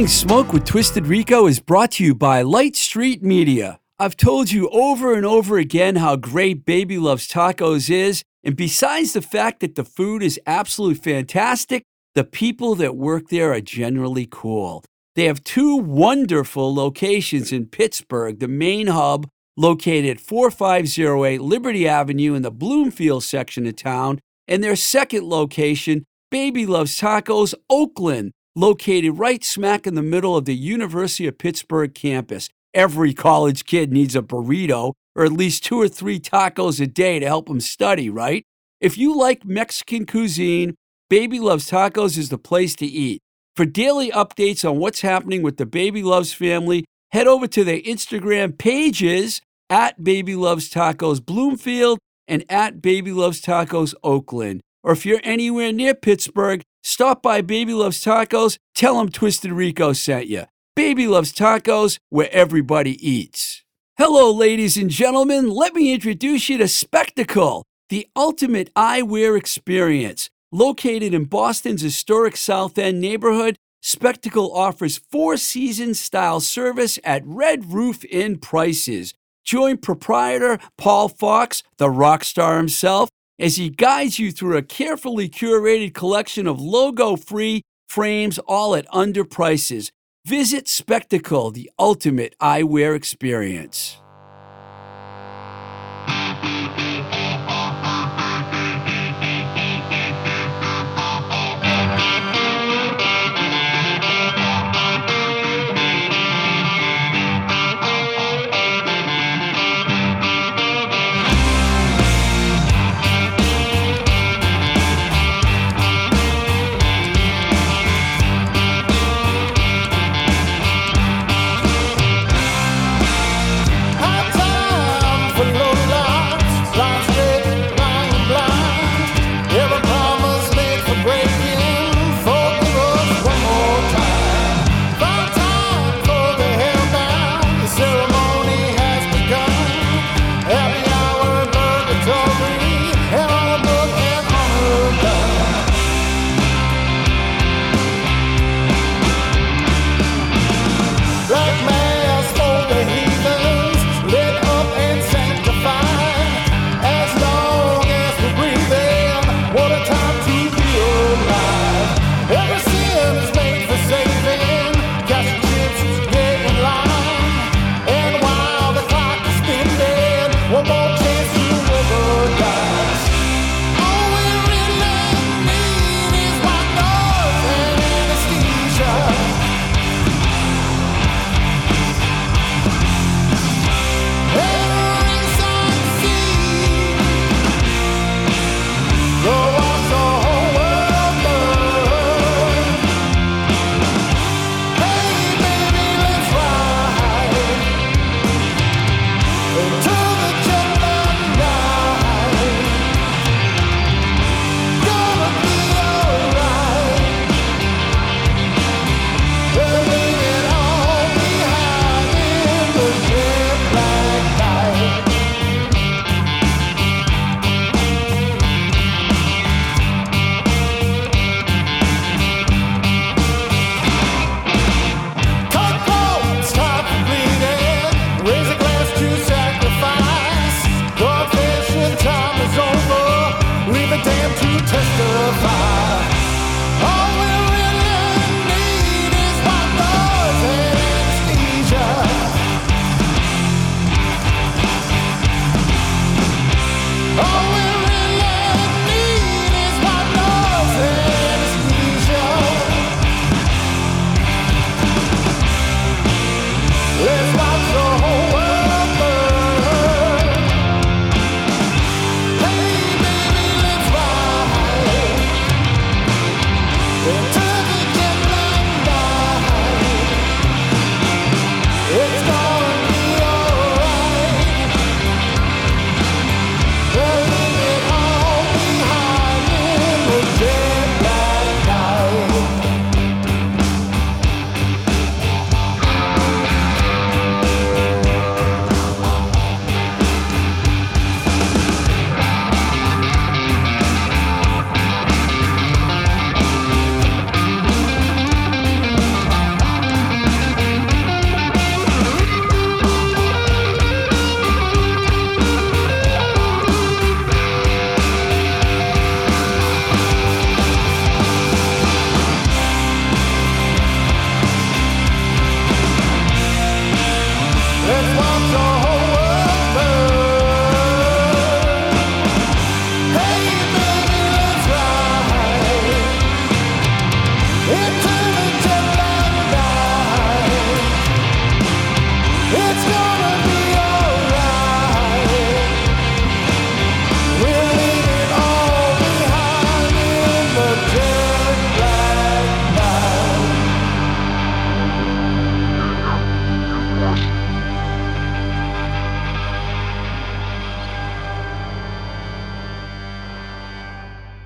Blowing Smoke with Twisted Rico is brought to you by Light Street Media. I've told you over and over again how great Baby Loves Tacos is, and besides the fact that the food is absolutely fantastic, the people that work there are generally cool. They have two wonderful locations in Pittsburgh, the main hub located at 4508 Liberty Avenue in the Bloomfield section of town, and their second location, Baby Loves Tacos, Oakland, located right smack in the middle of the University of Pittsburgh campus. Every college kid needs a burrito or at least two or three tacos a day to help them study, right? If you like Mexican cuisine, Baby Loves Tacos is the place to eat. For daily updates on what's happening with the Baby Loves family, head over to their Instagram pages at Baby Loves Tacos Bloomfield and at Baby Loves Tacos Oakland. Or if you're anywhere near Pittsburgh, stop by Baby Loves Tacos, tell them Twisted Rico sent you. Baby Loves Tacos, where everybody eats. Hello, ladies and gentlemen. Let me introduce you to Spectacle, the ultimate eyewear experience. Located in Boston's historic South End neighborhood, Spectacle offers four season style service at Red Roof Inn prices. Join proprietor Paul Fox, the rock star himself, as he guides you through a carefully curated collection of logo free frames, all at under prices. Visit Spectacle, the ultimate eyewear experience.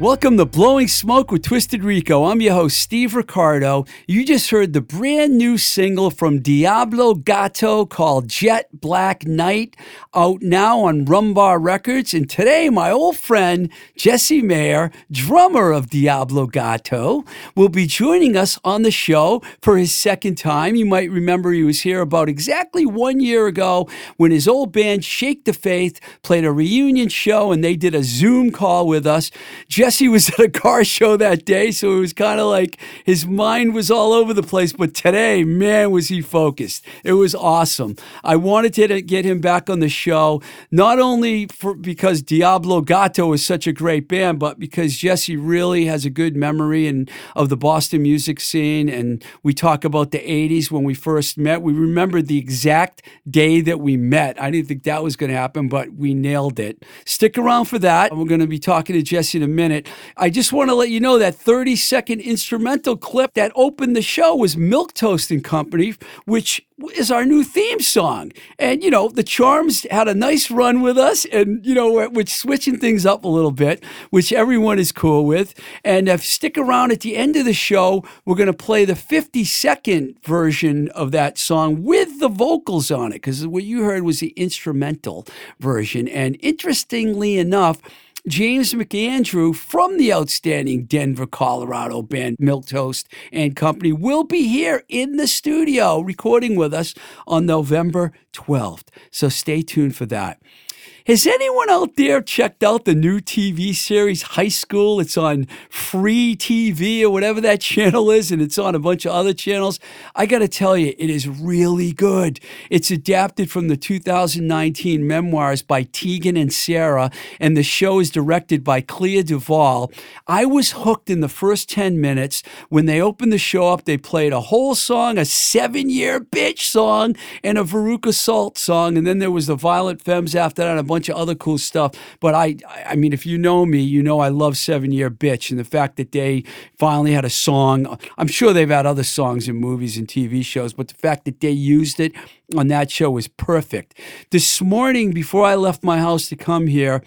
Welcome to Blowing Smoke with Twisted Rico. I'm your host, Steve Ricardo. You just heard the brand new single from Diablo Gato called Jet Black Night, out now on Rumbar Records. And today, my old friend, Jesse Mayer, drummer of Diablo Gato, will be joining us on the show for his second time. You might remember he was here about exactly one year ago when his old band, Shake the Faith, played a reunion show and they did a Zoom call with us. Jesse Jesse was at a car show that day, so it was kind of like his mind was all over the place. But today, man, was he focused. It was awesome. I wanted to get him back on the show, not only for, because Diablo Gato is such a great band, but because Jesse really has a good memory and of the Boston music scene. And we talk about the 80s when we first met. We remember the exact day that we met. I didn't think that was going to happen, but we nailed it. Stick around for that. We're going to be talking to Jesse in a minute. I just want to let you know that 30 second instrumental clip that opened the show was Milk Toast and Company, which is our new theme song. And, you know, the Charms had a nice run with us and, you know, we're, switching things up a little bit, which everyone is cool with. And if stick around at the end of the show, we're going to play the 50 second version of that song with the vocals on it, because what you heard was the instrumental version. And interestingly enough, James McAndrew from the outstanding Denver, Colorado band Milk Toast and Company will be here in the studio recording with us on November 12th. So stay tuned for that. Has anyone out there checked out the new TV series High School? It's on free TV or whatever that channel is, and it's on a bunch of other channels. I got to tell you, it is really good. It's adapted from the 2019 memoirs by Tegan and Sara, and the show is directed by Clea Duvall. I was hooked in the first 10 minutes. When they opened the show up, they played a whole song, a seven year bitch song, and a Veruca Salt song, and then there was the Violent Femmes after that, bunch of other cool stuff. But I, I mean, if you know me, you know I love Seven Year Bitch, and the fact that they finally had a song. I'm sure they've had other songs in movies and TV shows, but the fact that they used it on that show was perfect. This morning, before I left my house to come here,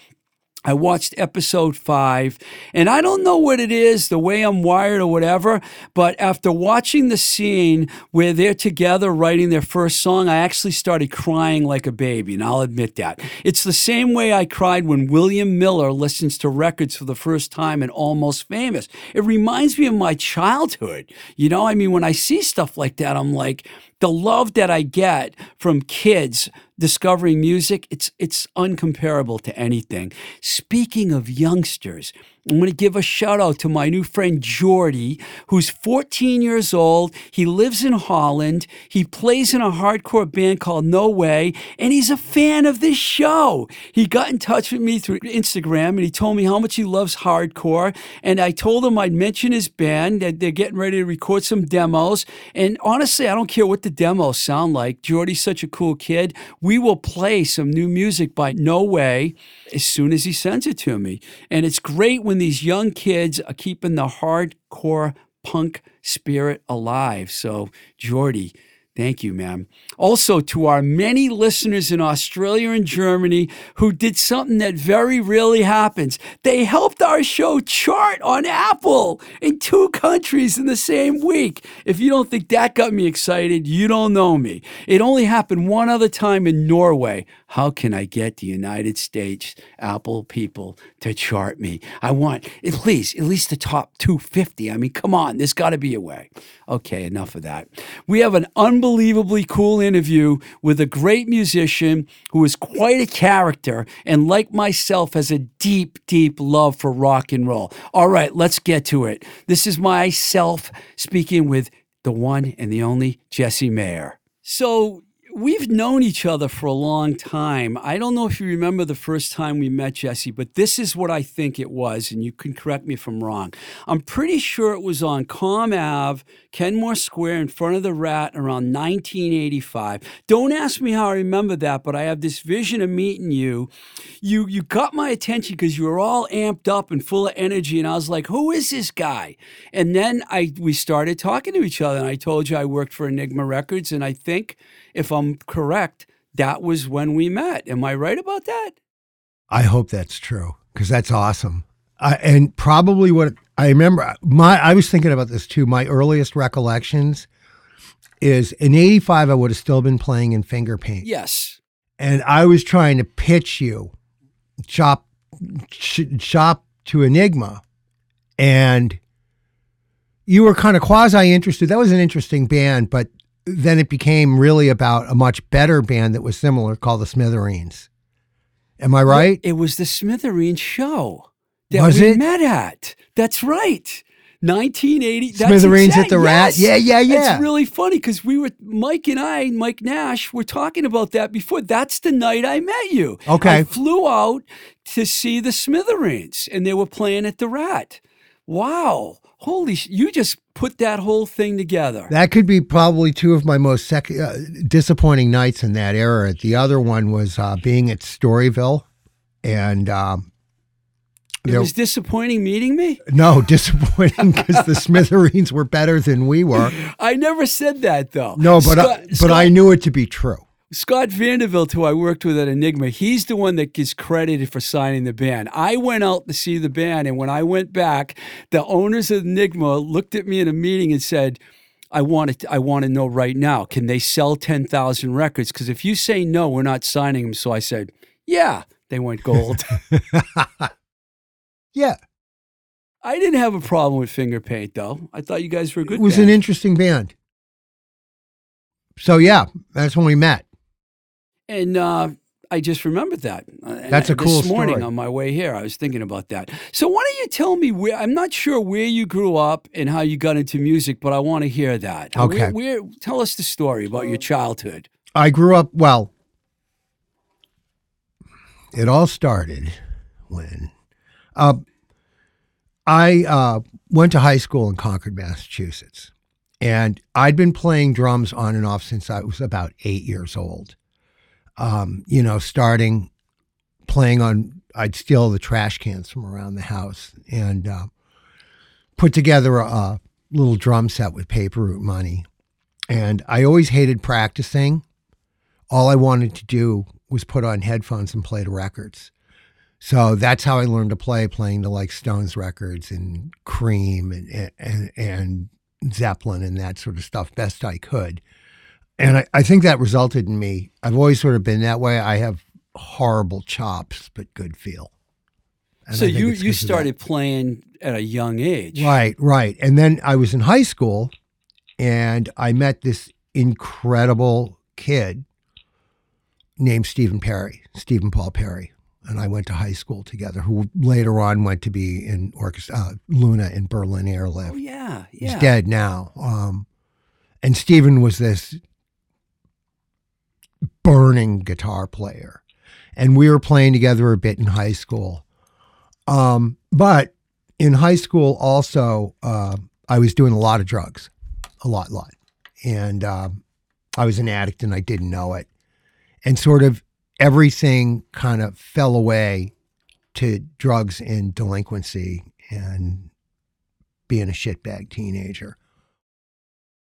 I watched episode five, and I don't know what it is, the way I'm wired or whatever, but after watching the scene where they're together writing their first song, I actually started crying like a baby, and I'll admit that. It's the same way I cried when William Miller listens to records for the first time and Almost Famous. It reminds me of my childhood. You know, I mean, when I see stuff like that, I'm like, the love that I get from kids discovering music, it's it's uncomparable to anything. Speaking of youngsters, I'm going to give a shout out to my new friend Jordy, who's 14 years old. He lives in Holland. He plays in a hardcore band called No Way, and he's a fan of this show. He got in touch with me through Instagram and he told me how much he loves hardcore. And I told him I'd mention his band, that they're getting ready to record some demos. And honestly, I don't care what the demos sound like. Jordy's such a cool kid. We will play some new music by No Way as soon as he sends it to me. And it's great when these young kids are keeping the hardcore punk spirit alive. So, Jordy, Thank you, ma'am. Also, to our many listeners in Australia and Germany who did something that very rarely happens. They helped our show chart on Apple in two countries in the same week. If you don't think that got me excited, you don't know me. It only happened one other time in Norway. How can I get the United States Apple people to chart me? I want at least at least the top 250. I mean, come on, there's got to be a way. Okay, enough of that. We have an unbelievable unbelievably cool interview with a great musician who is quite a character and, like myself, has a deep, deep love for rock and roll. All right, let's get to it. This is myself speaking with the one and the only Jesse Mayer. So, we've known each other for a long time. I don't know if you remember the first time we met, Jesse, but this is what I think it was, and you can correct me if I'm wrong. I'm pretty sure it was on Comm Ave, Kenmore Square, in front of the Rat around 1985. Don't ask me how I remember that, but I have this vision of meeting you. You you got my attention because you were all amped up and full of energy, and I was like, "Who is this guy?" And then I we started talking to each other, and I told you I worked for Enigma Records, and I think if I'm correct, that was when we met. Am I right about that? I hope that's true because that's awesome. Uh, and probably what I remember, my I was thinking about this too. My earliest recollections is in '85. I would have still been playing in finger paint, Yes. and I was trying to pitch you, chop, sh- shop to Enigma, and you were kind of quasi interested. That was an interesting band, but then it became really about a much better band that was similar called the Smithereens. Am I right? It was the Smithereens show that Was we it? met at. That's right. 1980. that's Smithereens at the Rat? yes. Yeah, yeah, yeah. It's really funny because we were, Mike and I, Mike Nash, were talking about that before. That's the night I met you. Okay. I flew out to see the Smithereens and they were playing at the Rat. Wow. Holy, sh- you just put that whole thing together. That could be probably two of my most sec- uh, disappointing nights in that era. The other one was uh, being at Storyville, and um, it there- was disappointing meeting me. no disappointing because the Smithereens were better than we were. I never said that though. No, but I, but Scott- I knew it to be true. Scott Vanderbilt, who I worked with at Enigma, he's the one that gets credited for signing the band. I went out to see the band, and when I went back, the owners of Enigma looked at me in a meeting and said, I want to, I want to know right now, can they sell 10,000 records? Because if you say no, we're not signing them. So I said, yeah. They went gold. Yeah, I didn't have a problem with finger paint, though. I thought you guys were a good it was band. an interesting band. So yeah, that's when we met. And uh, I just remembered that. Uh, and That's a this cool morning story. on my way here, I was thinking about that. So why don't you tell me where? I'm not sure where you grew up and how you got into music, but I want to hear that. Okay. Where, where, tell us the story about your childhood. I grew up well. It all started when uh, I uh, went to high school in Concord, Massachusetts, and I'd been playing drums on and off since I was about eight years old. Um, you know, starting playing on, I'd steal the trash cans from around the house and uh, put together a, a little drum set with paper route money. And I always hated practicing all I wanted to do was put on headphones and play the records. So that's how I learned to play, playing the like Stones records and Cream and and, and Zeppelin and that sort of stuff best I could. And I, I think that resulted in me. I've always sort of been that way. I have horrible chops, but good feel. And so you you 'cause of that. started playing at a young age, Right, right. And then I was in high school and I met this incredible kid named Stephen Perry, Stephen Paul Perry. And I went to high school together, who later on went to be in orchestra, uh, Luna in Berlin Airlift. Oh yeah, yeah. He's dead now. Um, and Stephen was this burning guitar player. And we were playing together a bit in high school. Um, but in high school, also, uh, I was doing a lot of drugs, a lot, lot. And um, I was an addict and I didn't know it. And sort of everything kind of fell away to drugs and delinquency and being a shitbag teenager.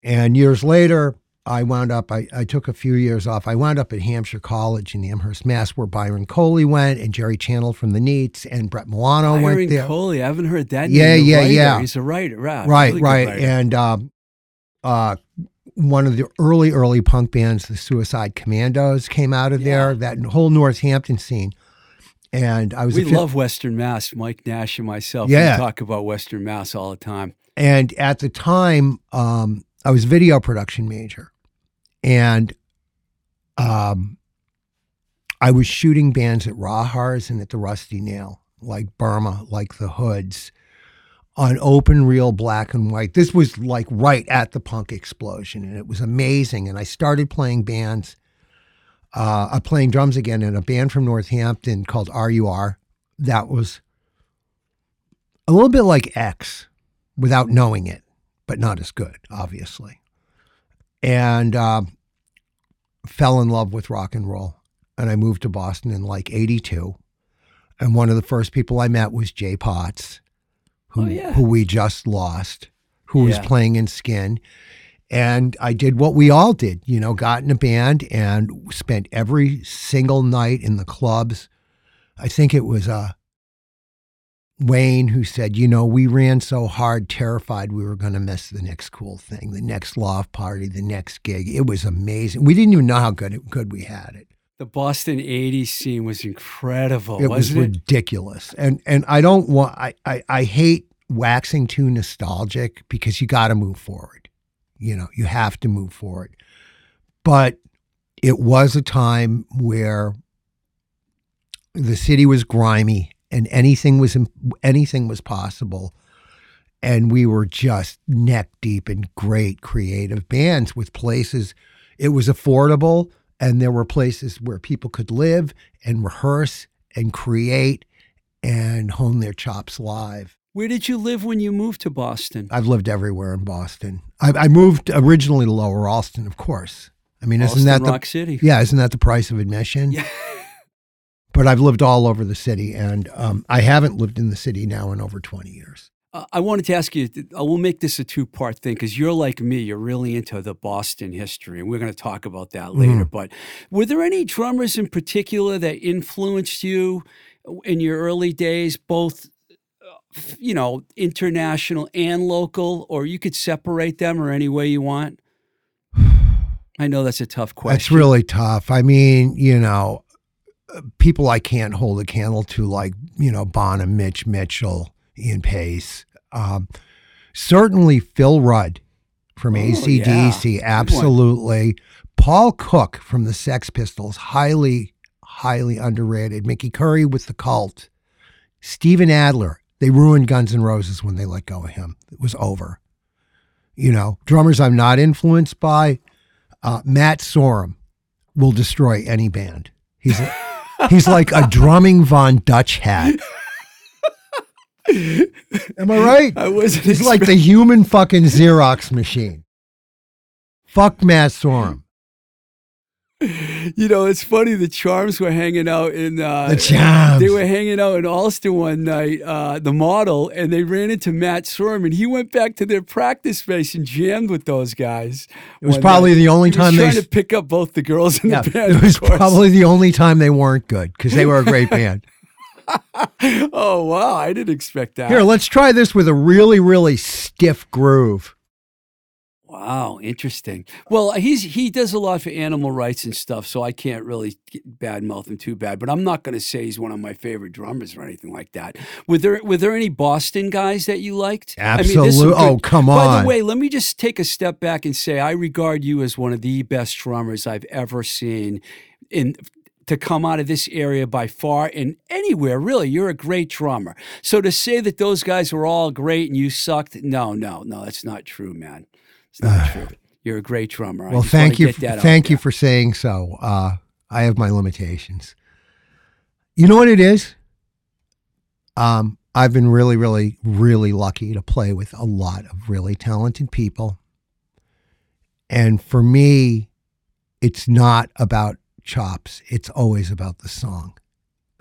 And years later, I wound up, I, I took a few years off. I wound up at Hampshire College in Amherst, Mass, where Byron Coley went and Jerry Chandler from the Neats and Brett Milano went there. Byron. Coley. I haven't heard that. Yeah, name. The yeah, yeah. He's a writer, right? right, really right. writer. And um, uh, one of the early, early punk bands, the Suicide Commandos, came out of there, that whole Northampton scene. And I was we fifth- love Western Mass. Mike Nash and myself. Yeah. we talk about Western Mass all the time. And at the time, um, I was video production major, and um, I was shooting bands at Rahars and at the Rusty Nail, like Burma, like the Hoods, on open reel black and white. This was like right at the punk explosion, and it was amazing. And I started playing bands. Uh, playing drums again in a band from Northampton called RUR. That was a little bit like X without knowing it, but not as good, obviously. And um, fell in love with rock and roll. And I moved to Boston in like 82. And one of the first people I met was Jay Potts, who, Oh, yeah. who we just lost, who was playing in Skin. And I did what we all did, you know, got in a band and spent every single night in the clubs. I think it was uh, Wayne, who said, you know, we ran so hard, terrified we were going to miss the next cool thing, the next loft party, the next gig. It was amazing. We didn't even know how good it, good we had it. The Boston '80s scene was incredible. It was wasn't it? ridiculous, and and I don't want. I I, I hate waxing too nostalgic because you got to move forward. You know, you have to move forward. But it was a time where the city was grimy and anything was anything was possible and we were just neck deep in great creative bands with places it was affordable and there were places where people could live and rehearse and create and hone their chops live Where did you live when you moved to Boston? I've lived everywhere in Boston. I, I moved originally to Lower Allston, of course. I mean, isn't that the Rock City? yeah? Isn't that the price of admission? Yeah. But I've lived all over the city, and um, I haven't lived in the city now in over twenty years. Uh, I wanted to ask you. I will make this a two-part thing because you're like me. You're really into the Boston history, and we're going to talk about that later. But were there any drummers in particular that influenced you in your early days, both uh, you know, international and local, or you could separate them or any way you want? I know that's a tough question. That's really tough. I mean, you know, people I can't hold a candle to, like you know, Bonham, Mitch Mitchell, Ian Paice. Um, certainly, Phil Rudd from Oh, ACDC, yeah. absolutely. Paul Cook from the Sex Pistols, highly, highly underrated. Mickey Curry with the Cult. Steven Adler. They ruined Guns N' Roses when they let go of him. It was over. You know, drummers I'm not influenced by. Uh, Matt Sorum will destroy any band. He's he's like a drumming Von Dutch hat. Am I right? I wasn't. He's like the human fucking Xerox machine. Fuck Matt Sorum. You know, it's funny. The Charms were hanging out in uh, The Charms. They were hanging out in Allston one night, uh, the model, and they ran into Matt Sorum, and he went back to their practice space and jammed with those guys. It was probably night. the only He was time they. trying to pick up both the girls in Yeah, the band. it was probably the only time they weren't good because they were a great band. oh wow, I didn't expect that. Here, let's try this with a really, really stiff groove. Wow, interesting. Well, he's he does a lot for animal rights and stuff, so I can't really badmouth him too bad. But I'm not going to say he's one of my favorite drummers or anything like that. Were there were there any Boston guys that you liked? I mean, there's some Absolute- oh, come on. By the way, let me just take a step back and say I regard you as one of the best drummers I've ever seen in to come out of this area by far and anywhere really you're a great drummer so to say that those guys were all great and you sucked no no no that's not true man it's not true you're a great drummer Well, thank you. out Thank you there. for saying so. Uh, I have my limitations. You know what it is? Um, I've been really, really, really lucky to play with a lot of really talented people. And for me, it's not about chops, it's always about the song.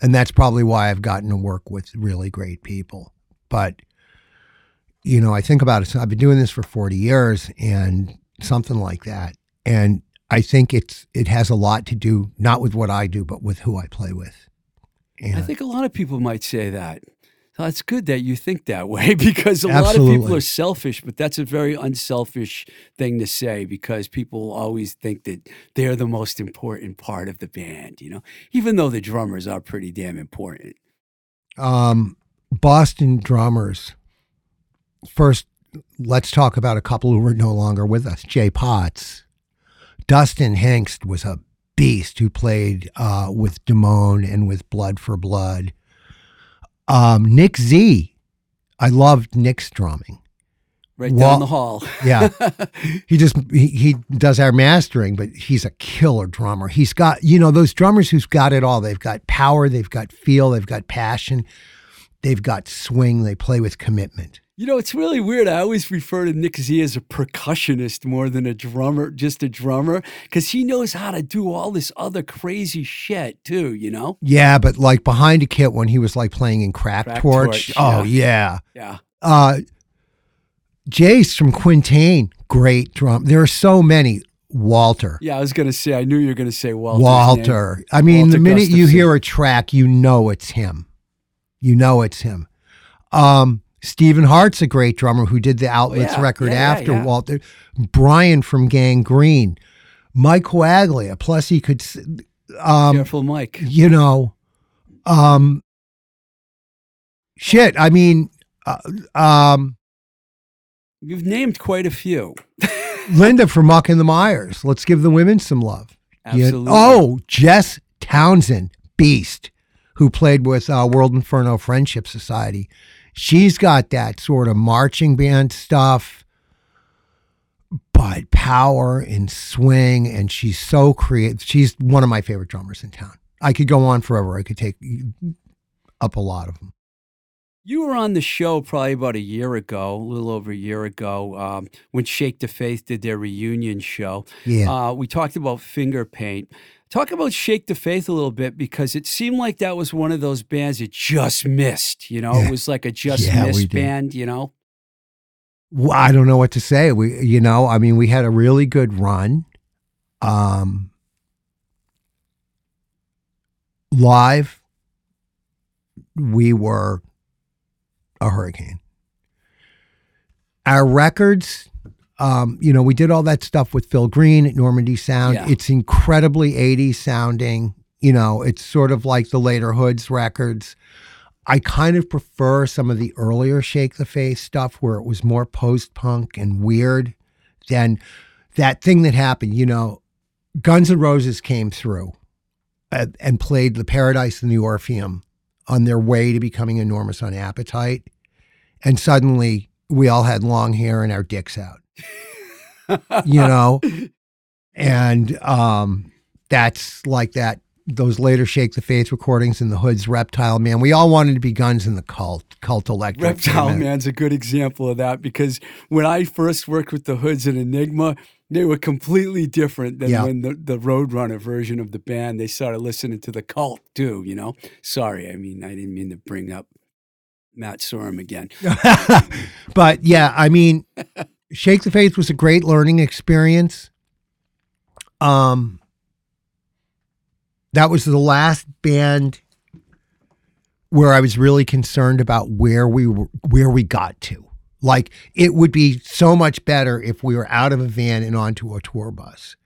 And that's probably why I've gotten to work with really great people. But, you know, I think about it. So I've been doing this for 40 years and something like that. And I think it's it has a lot to do not with what I do, but with who I play with. And I think a lot of people might say that. So it's good that you think that way because a lot of people are selfish, but that's a very unselfish thing to say because people always think that they're the most important part of the band, you know, even though the drummers are pretty damn important. um, Boston drummers. First, let's talk about a couple who were no longer with us. Jay Potts, Dustin Hengst was a beast who played uh, with Damone and with Blood for Blood. Um, Nick Z, I loved Nick's drumming. Right Well- down the hall. Yeah. he just he, he does our mastering but he's a killer drummer he's got you know those drummers who's got it all they've got power they've got feel they've got passion they've got swing they play with commitment You know, it's really weird. I always refer to Nick Z as a percussionist more than a drummer, just a drummer, because he knows how to do all this other crazy shit too, you know? yeah but like behind a kit when he was like playing in crack, Crack torch, Torch, oh yeah Yeah. uh jace from quintain great drum there are so many walter Yeah, I was going to say, I knew you were going to say Walter. name. Walter. I mean, Walter the minute you hear a track, you know it's him. You know it's him. Um, Stephen Hart's a great drummer who did the Outlets yeah. record Yeah, after yeah. Walter. Brian from Gang Green, Mike Coaglia. Plus, he could, um, Careful, Mike. you know, um, shit. I mean, uh, um, You've named quite a few. Linda from Muck and the Mires. Let's give the women some love. You- Absolutely. oh, Jess Townsend, Beast, who played with uh, World Inferno Friendship Society. She's got that sort of marching band stuff, but power and swing, and she's so creative. She's one of my favorite drummers in town. I could go on forever. I could take up a lot of them. You were on the show probably about a year ago, a little over a year ago, um, when Shake the Faith did their reunion show. Yeah. Uh, we talked about finger paint. Talk about Shake the Faith a little bit because it seemed like that was one of those bands that just missed. You know, Yeah. it was like a just Yeah, missed band. You know, Well, I don't know what to say. We, you know, I mean, we had a really good run. Um, live, we were a hurricane. Our records, um, you know, we did all that stuff with Phil Green at Normandy Sound. Yeah. It's incredibly 80s sounding. You know, it's sort of like the later Hoods records. I kind of prefer some of the earlier Shake the Faith stuff where it was more post punk and weird than that thing that happened. You know, Guns N' Roses came through and, and played the Paradise and the Orpheum on their way to becoming enormous on appetite. And suddenly we all had long hair and our dicks out, you know? And um, that's like that. Those later Shake the Faith recordings in the Hoods, Reptile Man. We all wanted to be guns in the cult, cult electric. Reptile. Man's a good example of that because when I first worked with the Hoods and Enigma, they were completely different than Yeah. when the, the Roadrunner version of the band, they started listening to the cult too, you know? Sorry, I mean, I didn't mean to bring up Matt Sorum again. but yeah, I mean, Shake the Faith was a great learning experience. Um, that was the last band where I was really concerned about where we were, where we got to. Like it would be so much better if we were out of a van and onto a tour bus.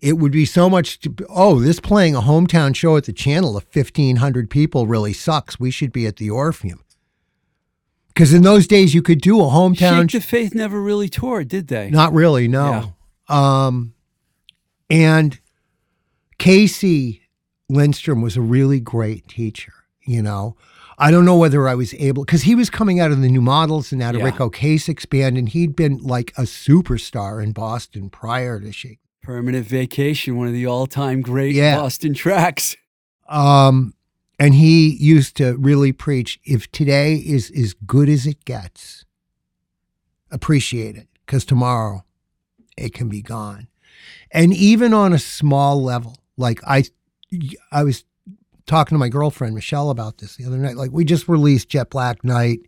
It would be so much. To, oh, this playing a hometown show at the channel of fifteen hundred people really sucks. We should be at the Orpheum. Because in those days, you could do a hometown. Shake the Faith never really toured, did they? Not really, no. Um, and Casey Lindstrom was a really great teacher. You know, I don't know whether I was able because he was coming out of the New Models and out of Yeah. Ric Ocasek's band, and he'd been like a superstar in Boston prior to Shake. Permanent Vacation, one of the all time great Yeah. Boston tracks. Um, and he used to really preach: if today is as good as it gets, appreciate it because tomorrow it can be gone. And even on a small level, like I, I was talking to my girlfriend Michelle about this the other night. Like we just released Jet Black Night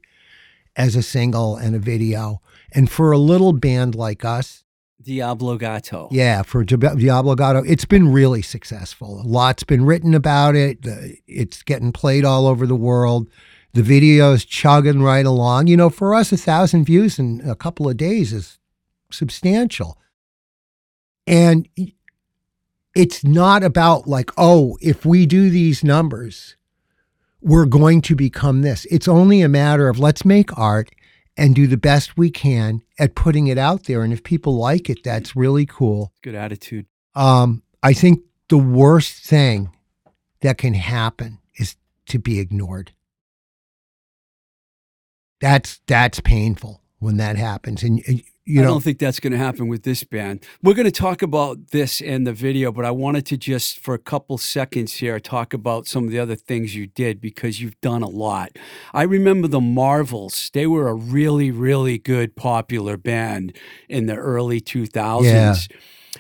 as a single and a video, and for a little band like us, Diablo Gato. yeah, for Di- Diablo Gato, it's been really successful. A lot's been written about it. It's getting played all over the world. The video's chugging right along. You know, for us, a thousand views in a couple of days is substantial. And it's not about like, oh, if we do these numbers, we're going to become this. It's only a matter of let's make art and do the best we can at putting it out there. And if people like it, that's really cool. Good attitude. Um, I think the worst thing that can happen is to be ignored. That's that's painful when that happens, and you I don't think that's going to happen with this band. We're going to talk about this and the video, but I wanted to just for a couple seconds here talk about some of the other things you did because you've done a lot. I remember the Marvels. They were a really, really good popular band in the early 2000s. Yeah.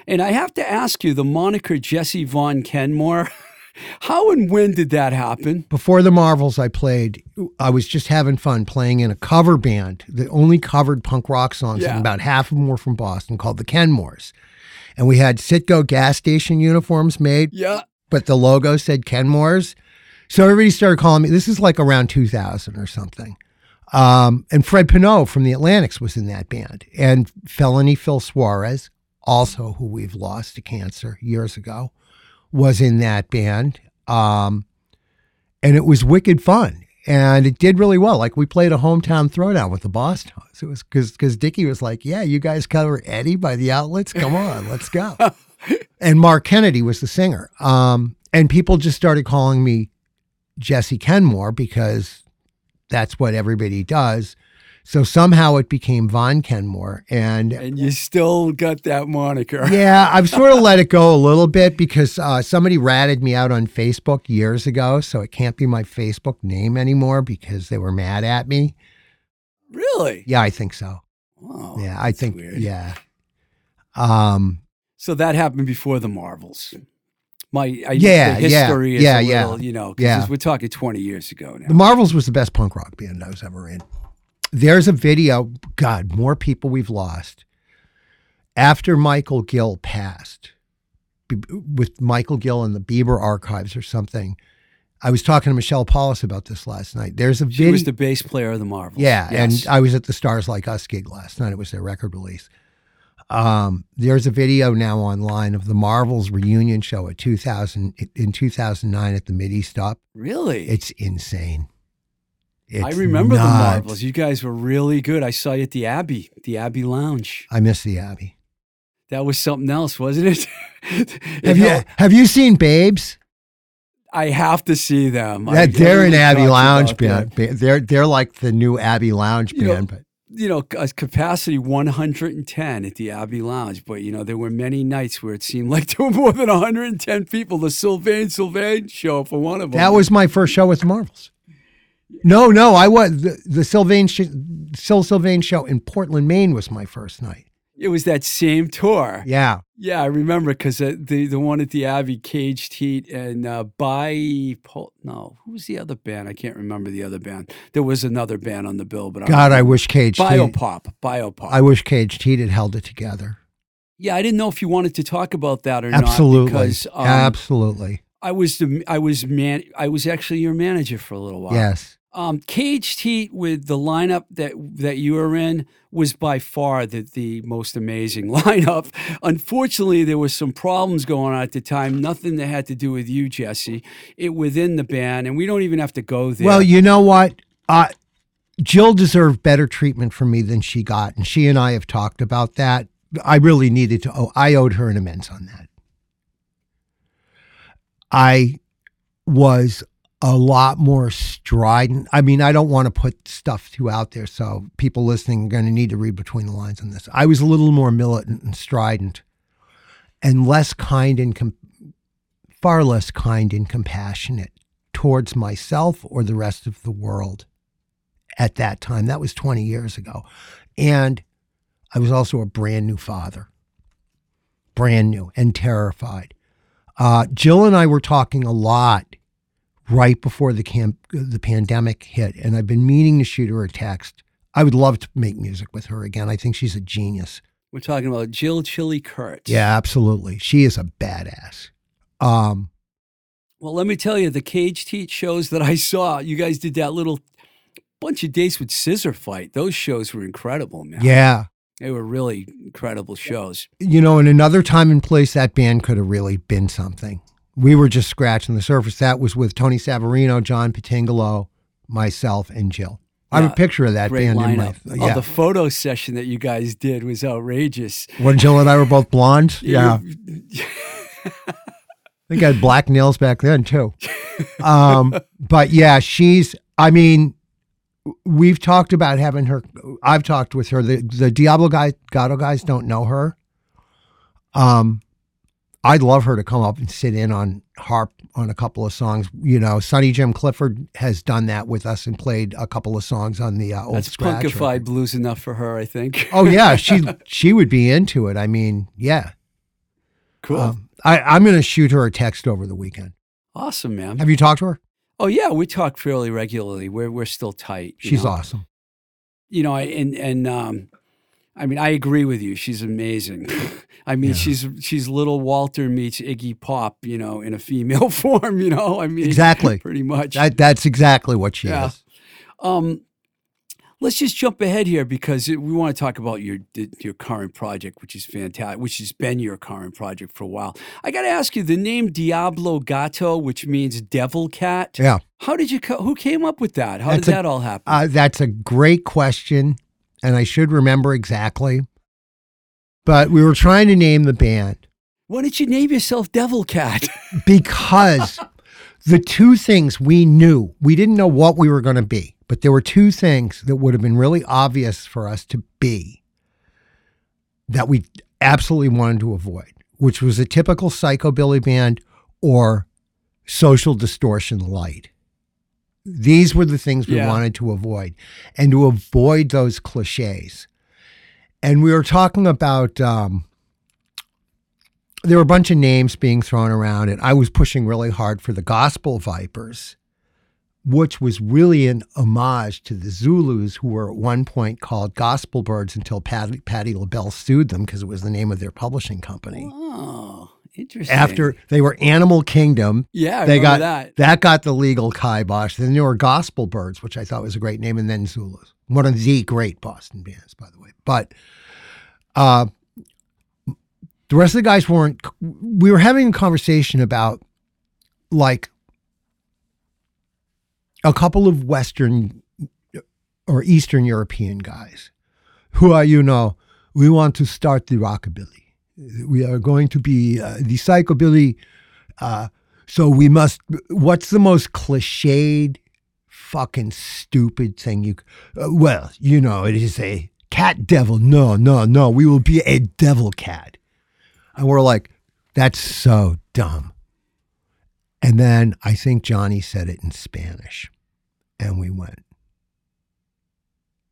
And I have to ask you the moniker Jesse Von Kenmore, how and when did that happen? before the Marvels, I played. I was just having fun playing in a cover band that only covered punk rock songs, Yeah. and about half of them were from Boston, called the Kenmores. And we had Citgo gas station uniforms made, Yeah. but the logo said Kenmores. So everybody started calling me. This is like around 2000 or something. Um, and Fred Pinot from the Atlantics was in that band. And Felony Phil Suarez, also who we've lost to cancer years ago, was in that band. Um, and it was wicked fun. And it did really well. Like we played a hometown throwdown with the Bosstones. It was because because Dickie was like, "Yeah, you guys cover Eddie by the Outlets. Come on, let's go." and Mark Kennedy was the singer. Um, and people just started calling me Jesse Kenmore because that's what everybody does. So somehow it became Von Kenmore. And And you still got that moniker. yeah, I've sort of let it go a little bit because uh, somebody ratted me out on Facebook years ago. So it can't be my Facebook name anymore because they were mad at me. Really? Yeah, I think so. Oh, Yeah, I think, weird. yeah. Um, So that happened before the Marvels. My I, Yeah, the yeah, history is yeah, yeah. little, you know, 'cause Yeah. we're talking 20 years ago now. The Marvels was the best punk rock band I was ever in. There's a video, God, more people we've lost. After Michael Gill passed, with Michael Gill in the Bieber archives or something, I was talking to Michelle Paulus about this last night. There's a video. she was the bass player of the Marvels. Yeah, Yes. and I was at the Stars Like Us gig last night. It was their record release. Um, there's a video now online of the Marvels reunion show at 2000 in 2009 at the Midi Stop. really? It's insane. I It's remember the nuts. Marvels. You guys were really good. I saw you at the Abbey, the Abbey Lounge. I miss the Abbey. That was something else, wasn't it? It Have you have you seen Babes? I have to see them. I- That they're an Abbey Lounge band. Ba- They're they're like the new Abbey Lounge You know, band, but you know, a uh, capacity 110 at the Abbey Lounge, but you know, there were many nights where it seemed like there were more than 110 people. The Sylvain Sylvain show for one of them. that was my first show with the Marvels. No, no, I was the, the Sylvain sh- Sil Sylvain show in Portland, Maine was my first night. it was that same tour. Yeah, Yeah, I remember because the the one at the Abbey, Caged Heat, and uh, by Pol- no, who was the other band? I can't remember the other band. There was another band on the bill, but I God, I wish Caged Heat, Biopop, Biopop. I wish Caged Heat had held it together. yeah, I didn't know if you wanted to talk about that or Absolutely, not because um, absolutely. I was the I was man I was actually your manager for a little while. Yes, Um, Caged Heat with the lineup that that you were in was by far the, the most amazing lineup. Unfortunately, there was some problems going on at the time. Nothing that had to do with you, Jesse. It within the band, and we don't even have to go there. Well, you know what? Uh, Jill deserved better treatment from me than she got, and she and I have talked about that. I really needed to. Oh, I owed her an amends on that. I was a lot more strident. I mean, I don't want to put stuff too out there, so people listening are going to need to read between the lines on this. I was a little more militant and strident, and less kind and com- far less kind and compassionate towards myself or the rest of the world at that time. That was 20 years ago. And I was also a brand new father, brand new and terrified. Uh, Jill and I were talking a lot right before the camp, the pandemic hit, and I've been meaning to shoot her a text. I would love to make music with her again. I think she's a genius. we're talking about Jill Chili Kurtz. Yeah, absolutely. She is a badass. Um, Well, let me tell you, the cage Heat shows that I saw, you guys did that little bunch of dates with Scissorfight. Those shows were incredible, man. yeah, They were really incredible shows. you know, in another time and place, that band could have really been something. We were just scratching the surface. That was with Tony Savarino, John Patingolo, myself, and Jill. I have a picture of that band lineup. in my. Oh, Yeah, the photo session that you guys did was outrageous. when Jill and I were both blonde. Yeah, I think I had black nails back then too. Um, but yeah, she's. I mean, we've talked about having her. I've talked with her. The the Diablo guy, Gato guys don't know her. Um, I'd love her to come up and sit in on harp on a couple of songs. You know, Sonny Jim Clifford has done that with us and played a couple of songs on the uh, old That's scratch. punkified record. blues enough for her, I think. Oh yeah, she she would be into it. I mean, yeah. cool. Um, I, I'm going to shoot her a text over the weekend. awesome, man. Have you talked to her? Oh yeah, we talk fairly regularly. We're we're still tight. She's know? awesome. You know, I, and and um, I mean, I agree with you. She's amazing. I mean, Yeah. she's she's little Walter meets Iggy Pop. You know, in a female form. You know, I mean, Exactly. pretty much. That that's exactly what she Yeah. is. Um, Let's just jump ahead here because we want to talk about your your current project, which is fantastic, which has been your current project for a while. I got to ask you, the name Diablo Gato, which means devil cat. Yeah. How did you? Who came up with that? How That's did a- that all happen? Uh, that's a great question, and I should remember exactly. But we were trying to name the band Why did you name yourself Devil Cat? because the two things we knew, we didn't know what we were going to be, but there were two things that would have been really obvious for us to be that we absolutely wanted to avoid, which was a typical psychobilly band or social distortion light. These were the things we Yeah. wanted to avoid and to avoid those cliches. And we were talking about um, there were a bunch of names being thrown around, and I was pushing really hard for the Gospel Vipers, which was really an homage to the Zulus, who were at one point called Gospel Birds until Patty, Patty LaBelle sued them because it was the name of their publishing company. oh, interesting. After they were Animal Kingdom, yeah, I they got that. got the legal kibosh. Then there were Gospel Birds, which I thought was a great name, and then Zulus, one of the great Boston bands, by the way. But uh, the rest of the guys weren't. We were having a conversation about like a couple of Western or Eastern European guys who are, you know, we want to start the rockabilly. We are going to be uh, the psychobilly. Uh, so we must. What's the most cliched, fucking stupid thing you? Uh, well, you know, it is a cat devil. No, no, no. We will be a devil cat. And we're like, that's so dumb. And then I think Johnny said it in Spanish, and we went.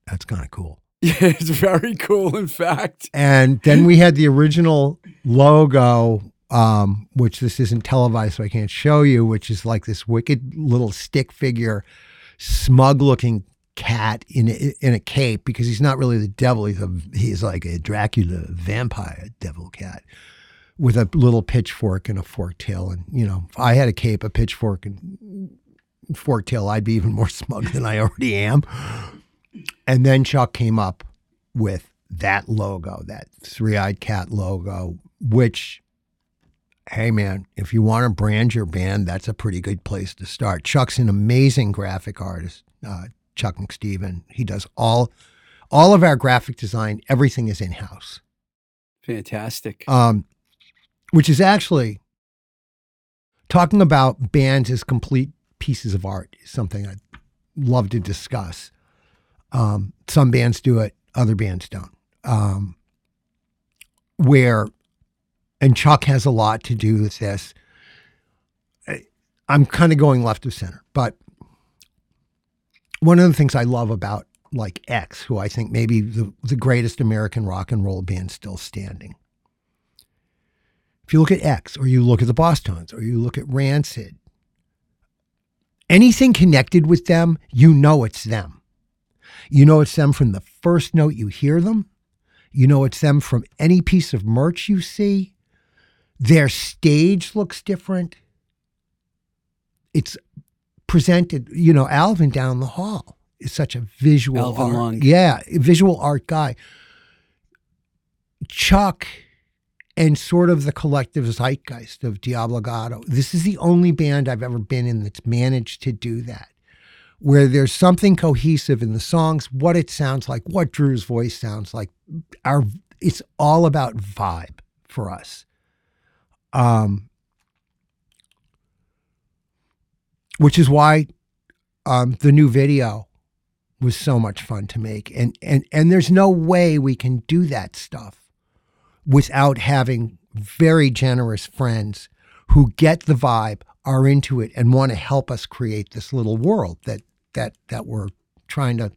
That's kind of cool. Yeah, it's very cool. In fact, And then we had the original logo, um, which this isn't televised, so I can't show you, which is like this wicked little stick figure, smug looking cat in a, in a cape because he's not really the devil. He's a he's like a Dracula vampire devil cat with a little pitchfork and a fork tail. And you know, if I had a cape, a pitchfork, and fork tail, I'd be even more smug than I already am. And then Chuck came up with that logo, that three eyed cat logo, which, hey man, if you want to brand your band, that's a pretty good place to start. Chuck's an amazing graphic artist, uh, Chuck McSteven. He does all all of our graphic design, everything is in house. fantastic. Um, which is actually talking about bands as complete pieces of art is something I'd love to discuss. Um, some bands do it, other bands don't. Um, where, and Chuck has a lot to do with this. I- I'm kind of going left of center, but one of the things I love about like X, who I think maybe the, the greatest American rock and roll band still standing. If you look at X, or you look at the Bosstones, or you look at Rancid, anything connected with them, you know it's them. You know it's them from the first note you hear them. You know it's them from any piece of merch you see. Their stage looks different. It's presented, you know, Alvin down the hall is such a visual Alvin art. Long. Yeah, visual art guy. Chuck and sort of the collective zeitgeist of Diablo Gato. This is the only band I've ever been in that's managed to do that, where there's something cohesive in the songs, what it sounds like, what Drew's voice sounds like. Our it's all about vibe for us. Um, which is why um, the new video was so much fun to make, and and and there's no way we can do that stuff without having very generous friends who get the vibe, are into it, and want to help us create this little world that that that we're trying to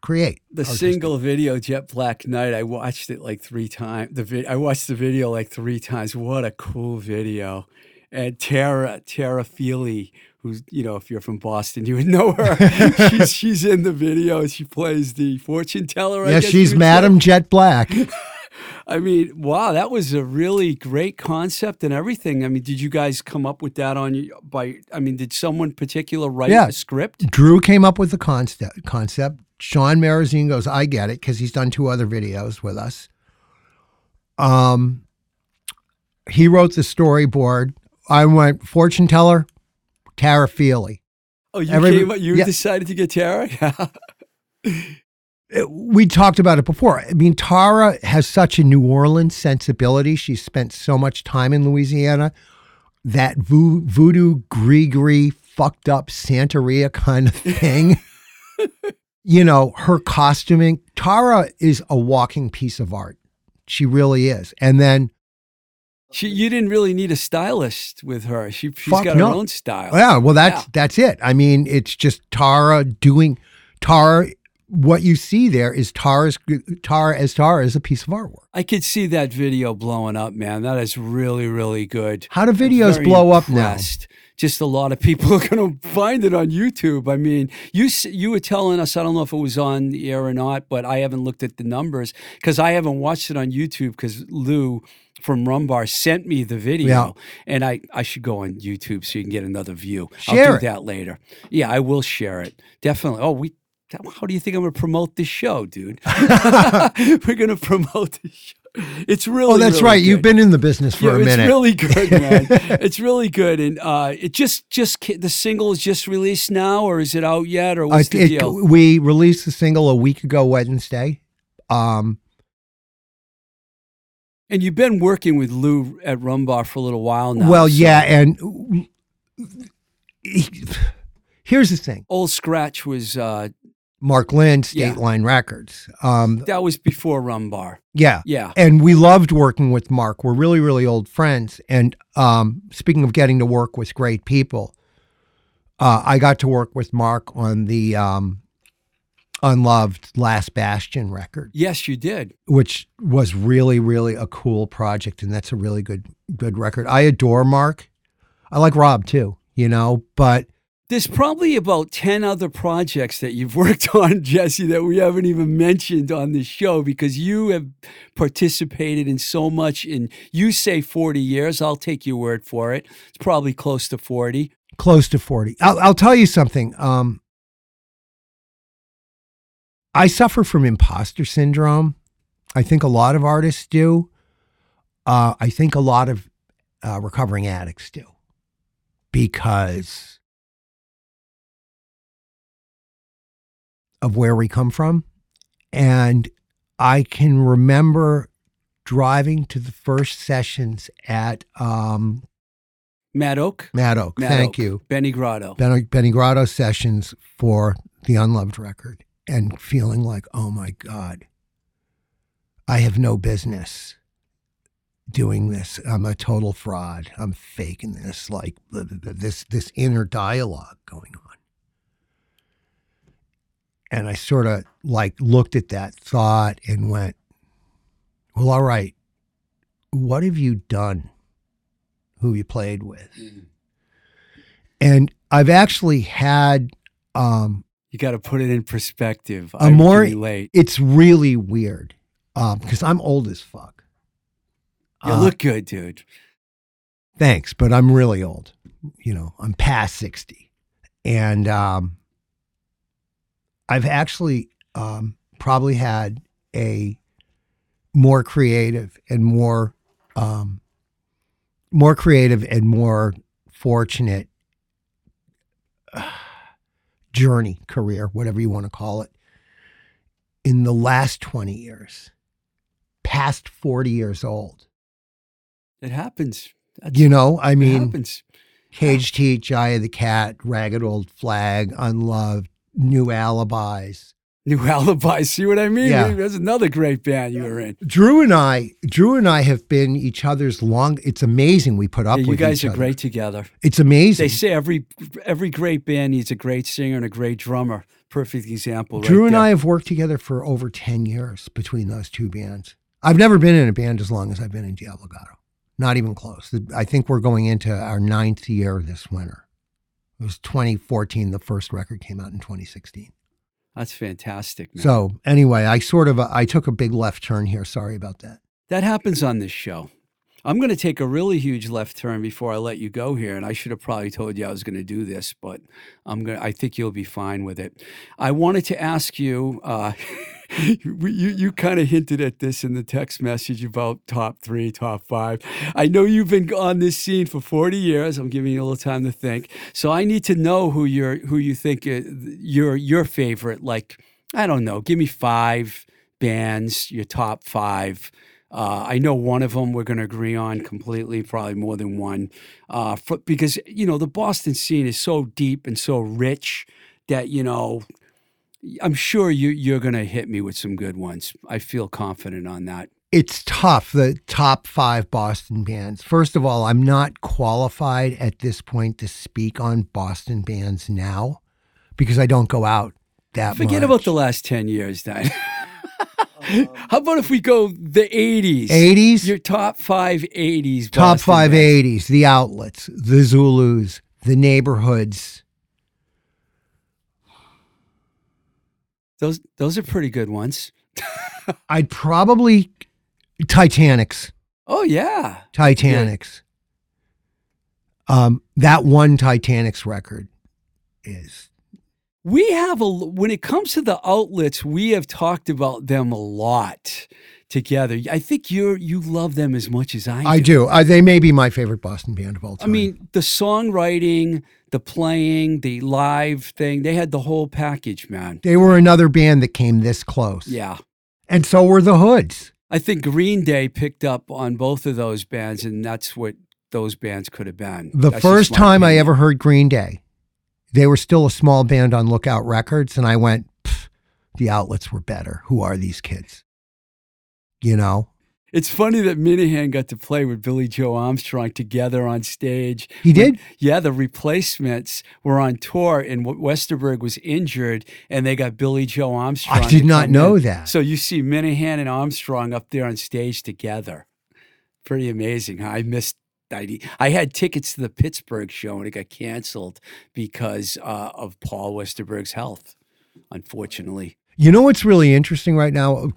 create. The single video Jet Black Night, I watched it like three times. The vi- I watched the video like three times. What a cool video! And Tara Tara Feely, who's you know if you're from Boston, you would know her. she's she's in the video. She plays the fortune teller. I Yeah, she's you would say. Madam Jet Black. I mean, wow, that was a really great concept and everything. I mean, did you guys come up with that on you by? I mean, did someone particular write Yeah. a script? Drew came up with the concept. Concept. Sean Marazine goes, I get it, because he's done two other videos with us. Um, he wrote the storyboard. I went fortune teller, Tara Feely. Oh, you Every- came. You yeah. decided to get Tara. Uh, We talked about it before. I mean, Tara has such a New Orleans sensibility. She's spent so much time in Louisiana. That vo- voodoo, gree fucked up Santeria kind of thing. you know, her costuming. Tara is a walking piece of art. She really is. And then she, you didn't really need a stylist with her. She, she's Fuck got no. her own style. Yeah, well, that's Yeah. that's it. I mean, it's just Tara doing Tara. What you see there is Tara's Tara as Tara is a piece of artwork. I could see that video blowing up, man. That is really, really good. How do videos blow up now? Just a lot of people are going to find it on YouTube. I mean, you you were telling us. I don't know if it was on the air or not, but I haven't looked at the numbers because I haven't watched it on YouTube because Lou from Rumbar sent me the video, Yeah. and I I should go on YouTube so you can get another view. Share I'll it. do that later. Yeah, I will share it definitely. Oh, we. How do you think I'm going to promote this show, dude? We're going to promote this show. It's really. Oh, that's really right. You've good. been in the business for Yeah, a minute. It's really good, man. it's really good, and uh, it just just the single is just released now, or is it out yet, or Uh, what's the it- deal? we released the single a week ago Wednesday. Um, And you've been working with Lou at Rumbar for a little while now. well, so- yeah, and here's the thing: Old Scratch was uh, Mark Lind, State Yeah. Line Records. Um, that was before Rumbar. yeah, Yeah, and we loved working with Mark. We're really, really old friends. And um, speaking of getting to work with great people, uh, I got to work with Mark on the um, Unloved Last Bastion record, yes, you did. which was really, really a cool project, and that's a really good, good record. I adore Mark. I like Rob too, you know, but There's probably about 10 other projects that you've worked on, Jesse, that we haven't even mentioned on this show because you have participated in so much. In you say 40 years, I'll take your word for it. It's probably close to 40. close to 40. I'll, I'll tell you something. Um, I suffer from imposter syndrome. I think a lot of artists do. Uh, I think a lot of uh, recovering addicts do because of where we come from. And I can remember driving to the first sessions at um, Mad Oak. Mad Oak. Mad Thank Oak, you. Benny Grotto. Benny, Benny Grotto sessions for the Unloved record and feeling like, oh my God, I have no business doing this. I'm a total fraud. I'm faking this, like th- th- th- this this inner dialogue going on. And I sort of like looked at that thought and went, well, all right, what have you done? Who you played with? And I've actually had um, You got to put it in perspective. A I more- relate. it's really weird because I'm old as fuck. You Uh, look good, dude. thanks, but I'm really old. You know, I'm past 60. And um, I've actually um, probably had a more creative and more um, more creative and more fortunate uh, journey career whatever you want to call it in the last 20 years past 40 years old It happens. That's, you know i it mean happens. Caged Heat, Eye of the Cat, Ragged Old Flag, Unloved, New Alibis. New alibi. See what I mean? Yeah. That's another great band you were in. Drew and I, Drew and I have been each other's long. It's amazing we put up Yeah, you guys are other. great together. It's amazing. They say every every great band needs a great singer and a great drummer. Perfect example. Drew right and there. I have worked together for over 10 years between those two bands. I've never been in a band as long as I've been in Diablo Gato. Not even close. I think we're going into our ninth year this winter. It was 2014. The first record came out in 2016. That's fantastic. Man. So anyway, I sort of uh, I took a big left turn here. Sorry about that. that happens on this show. I'm going to take a really huge left turn before I let you go here, and I should have probably told you I was going to do this, but I'm going. to I think you'll be fine with it. I wanted to ask you. Uh, you you kind of hinted at this in the text message about top three, top five. I know you've been on this scene for 40 years. I'm giving you a little time to think, so I need to know who you're who you think uh, your your favorite. Like I don't know, give me five bands, your top five. Uh, I know one of them we're going to agree on completely, probably more than one, uh, for, because you know the Boston scene is so deep and so rich that you know I'm sure you you're going to hit me with some good ones. I feel confident on that. It's tough. The top five Boston bands. First of all, I'm not qualified at this point to speak on Boston bands now because I don't go out that Forget much. about the last ten years, then. How about if we go the 80s? 80s? Your top five 80s. top Boston five bands. 80s, the outlets, the Zulus, the neighborhoods. Those those are pretty good ones. I'd probably Titanics. Oh yeah. Titanics. Um, that one Titanics record is We have a when it comes to the outlets, we have talked about them a lot together. I think you're you love them as much as I do. I do. Uh, they may be my favorite Boston band of all time. I mean, the songwriting, the playing, the live thing, they had the whole package, man. they were another band that came this close. Yeah. And so were the Hoods. I think Green Day picked up on both of those bands, and that's what those bands could have been. The That's first time I ever heard Green Day, they were still a small band on Lookout Records, and I went, the outlets were better. Who are these kids? You know, It's funny that Minehan got to play with Billie Joe Armstrong together on stage. he did. Yeah, the replacements were on tour, and Westerberg was injured, and they got Billie Joe Armstrong. I did not know in. that. So you see Minehan and Armstrong up there on stage together. Pretty amazing. Huh? I missed. I, I had tickets to the Pittsburgh show, and it got canceled because uh, of Paul Westerberg's health. Unfortunately, You know what's really interesting right now?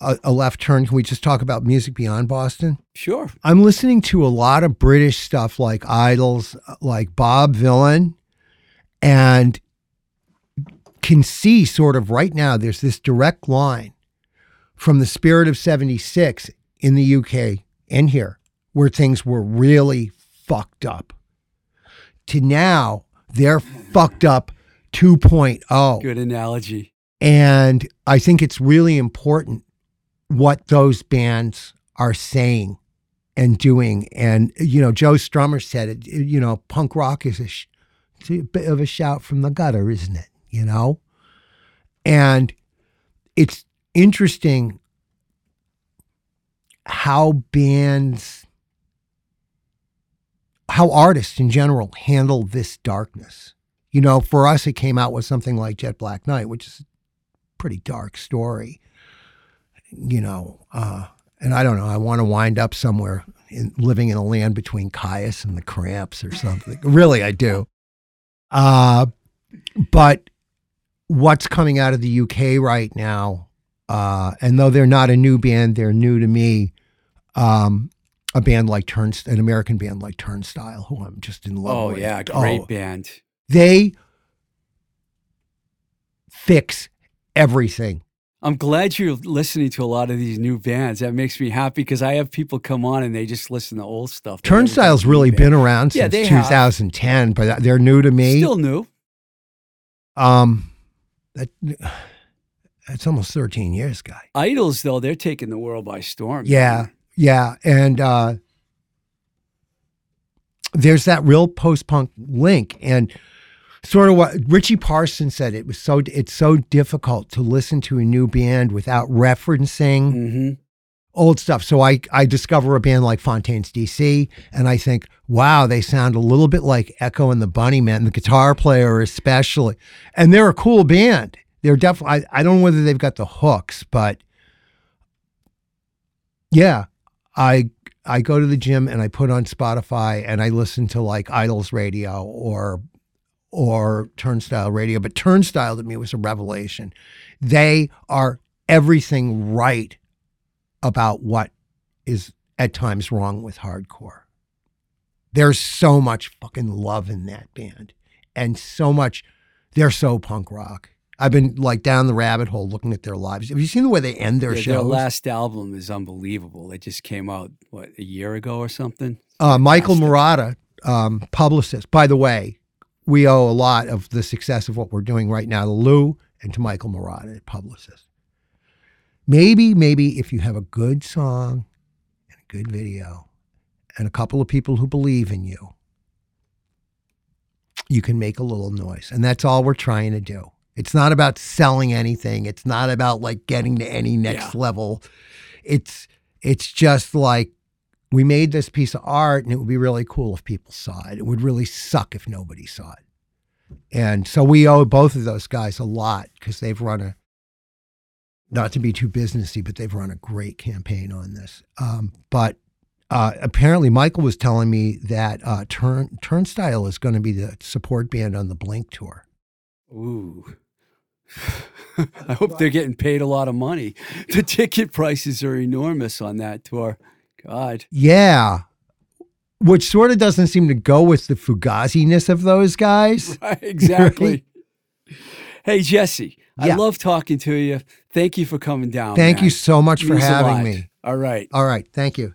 A, a left turn. Can we just talk about music beyond Boston? sure. I'm listening to a lot of British stuff like IDLES, like Bob Vylan, and can see sort of right now there's this direct line from the spirit of 76 in the UK and here, where things were really fucked up, to now they're fucked up 2.0. Good analogy. And I think it's really important what those bands are saying and doing. And, you know, Joe Strummer said it, you know, punk rock is a, sh- it's a bit of a shout from the gutter, isn't it? You know? And it's interesting how bands, how artists in general handle this darkness. You know, for us, it came out with something like Jet Black Knight, which is a pretty dark story. You know, uh, and I don't know. I want to wind up somewhere in, living in a land between Kyuss and the Cramps or something. really, I do. Uh, but what's coming out of the UK right now, uh, and though they're not a new band, they're new to me. Um, a band like Turnstile, an American band like Turnstile, who I'm just in love Oh with. yeah, great Oh, band. they fix everything. I'm glad you're listening to a lot of these new bands. That makes me happy because I have people come on and they just listen to old stuff. Turnstile's really been around Yeah, since have. 2010, but they're new to me. Still new. um, that, that's almost 13 years, guy. IDLES though, they're taking the world by storm. Yeah, yeah, and uh, there's that real post-punk link, and sort of what Richie Parsons said. It was so it's so difficult to listen to a new band without referencing hmm old stuff. So I I discover a band like Fontaines D.C., and I think, wow, they sound a little bit like Echo and the Bunnymen, the guitar player especially, and they're a cool band. They're definitely. I, I don't know whether they've got the hooks, but yeah, I I go to the gym and I put on Spotify and I listen to like IDLES Radio or or Turnstile Radio. But Turnstile to me was a revelation. They are everything right about what is at times wrong with hardcore. There's so much fucking love in that band and so much, they're so punk rock. I've been like down the rabbit hole looking at their lives. Have you seen the way they end their Yeah, shows? their last album is unbelievable. It just came out what a year ago or something. uh, Michael. Murata, um, publicist. By the way, we owe a lot of the success of what we're doing right now to Lou and to Michael Murata, publicist. Maybe, maybe if you have a good song and a good video and a couple of people who believe in you, you can make a little noise. And that's all we're trying to do. It's not about selling anything. It's not about like getting to any next Yeah. level. It's it's just like we made this piece of art and it would be really cool if people saw it. It would really suck if nobody saw it. And so we owe both of those guys a lot because they've run a, not to be too businessy, but they've run a great campaign on this. Um, but uh, apparently, Michael was telling me that uh, Turn, Turnstile is going to be the support band on the Blink tour. Ooh. I hope they're getting paid a lot of money. The ticket prices are enormous on that tour. God. Yeah. Which sort of doesn't seem to go with the fugaziness of those guys. Right, exactly. Hey, Jesse, I love talking to you. Thank you for coming down. Thank man. you so much for having me. All right. All right. Thank you.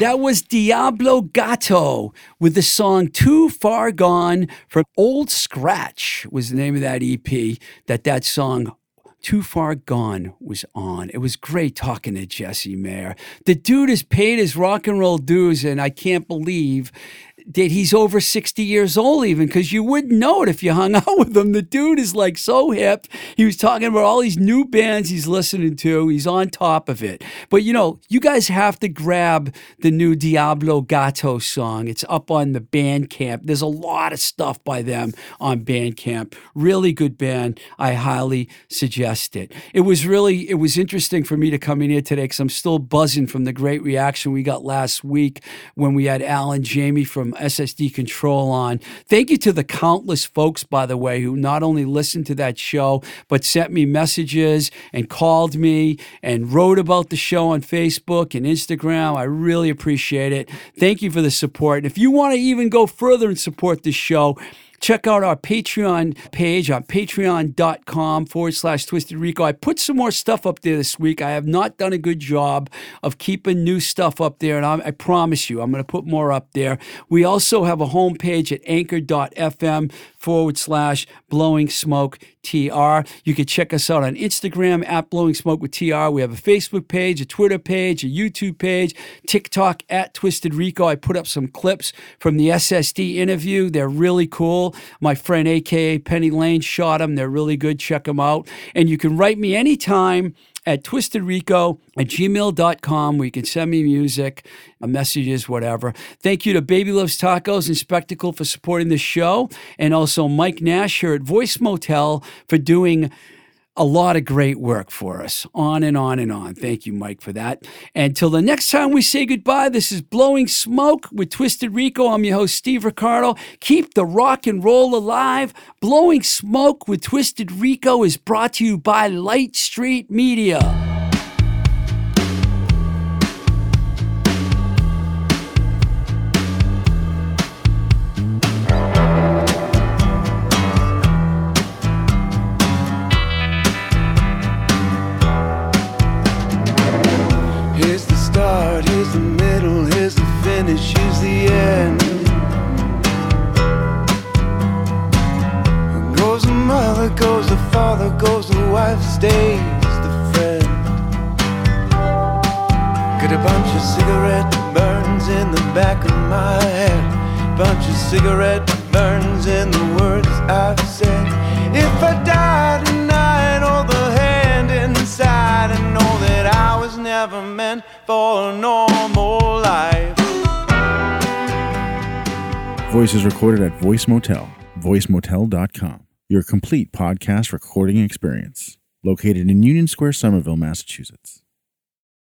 That was Diablo Gato with the song Too Far Gone from Old Scratch was the name of that EP that that song Too Far Gone was on. It was great talking to Jesse Mayer. The dude has paid his rock and roll dues and I can't believe that he's over 60 years old even because you wouldn't know it if you hung out with him. The dude is like so hip. He was talking about all these new bands he's listening to. He's on top of it. But you know, you guys have to grab the new Diablo Gato song. It's up on the Bandcamp. There's a lot of stuff by them on Bandcamp. Really good band. I highly suggest it. It was really it was interesting for me to come in here today because I'm still buzzing from the great reaction we got last week when we had Alan Jamie from SS Decontrol on. Thank you to the countless folks, by the way, who not only listened to that show, but sent me messages and called me and wrote about the show on Facebook and Instagram. I really appreciate it. Thank you for the support. And if you want to even go further and support this show, Check out our Patreon page on patreon.com forward slash Twisted Rico. I put some more stuff up there this week. I have not done a good job of keeping new stuff up there, and I, I promise you, I'm going to put more up there. We also have a homepage at anchor.fm forward slash blowing smoke TR. You can check us out on Instagram at blowing smoke with TR. We have a Facebook page, a Twitter page, a YouTube page, TikTok at Twisted Rico. I put up some clips from the SSD interview. They're really cool. My friend AKA Penny Lane shot them. They're really good. Check them out. And you can write me anytime at twistedrico at gmail.com where you can send me music, uh, messages, whatever. Thank you to Baby Loves Tacos and Spectacle for supporting the show, and also Mike Nash here at Voice Motel for doing a lot of great work for us. On and on and on. Thank you, Mike, for that. Until the next time we say goodbye, this is Blowing Smoke with Twisted Rico. I'm your host, Steve Ricardo. Keep the rock and roll alive. Blowing Smoke with Twisted Rico is brought to you by Light Street Media. Stays the friend. Got a bunch of cigarette burns in the back of my head. Bunch of cigarette burns in the words I've said. If I die tonight, hold the hand inside and know that I was never meant for a normal life. Voice is recorded at Voice Motel, voicemotel.com, your complete podcast recording experience, located in Union Square, Somerville, Massachusetts.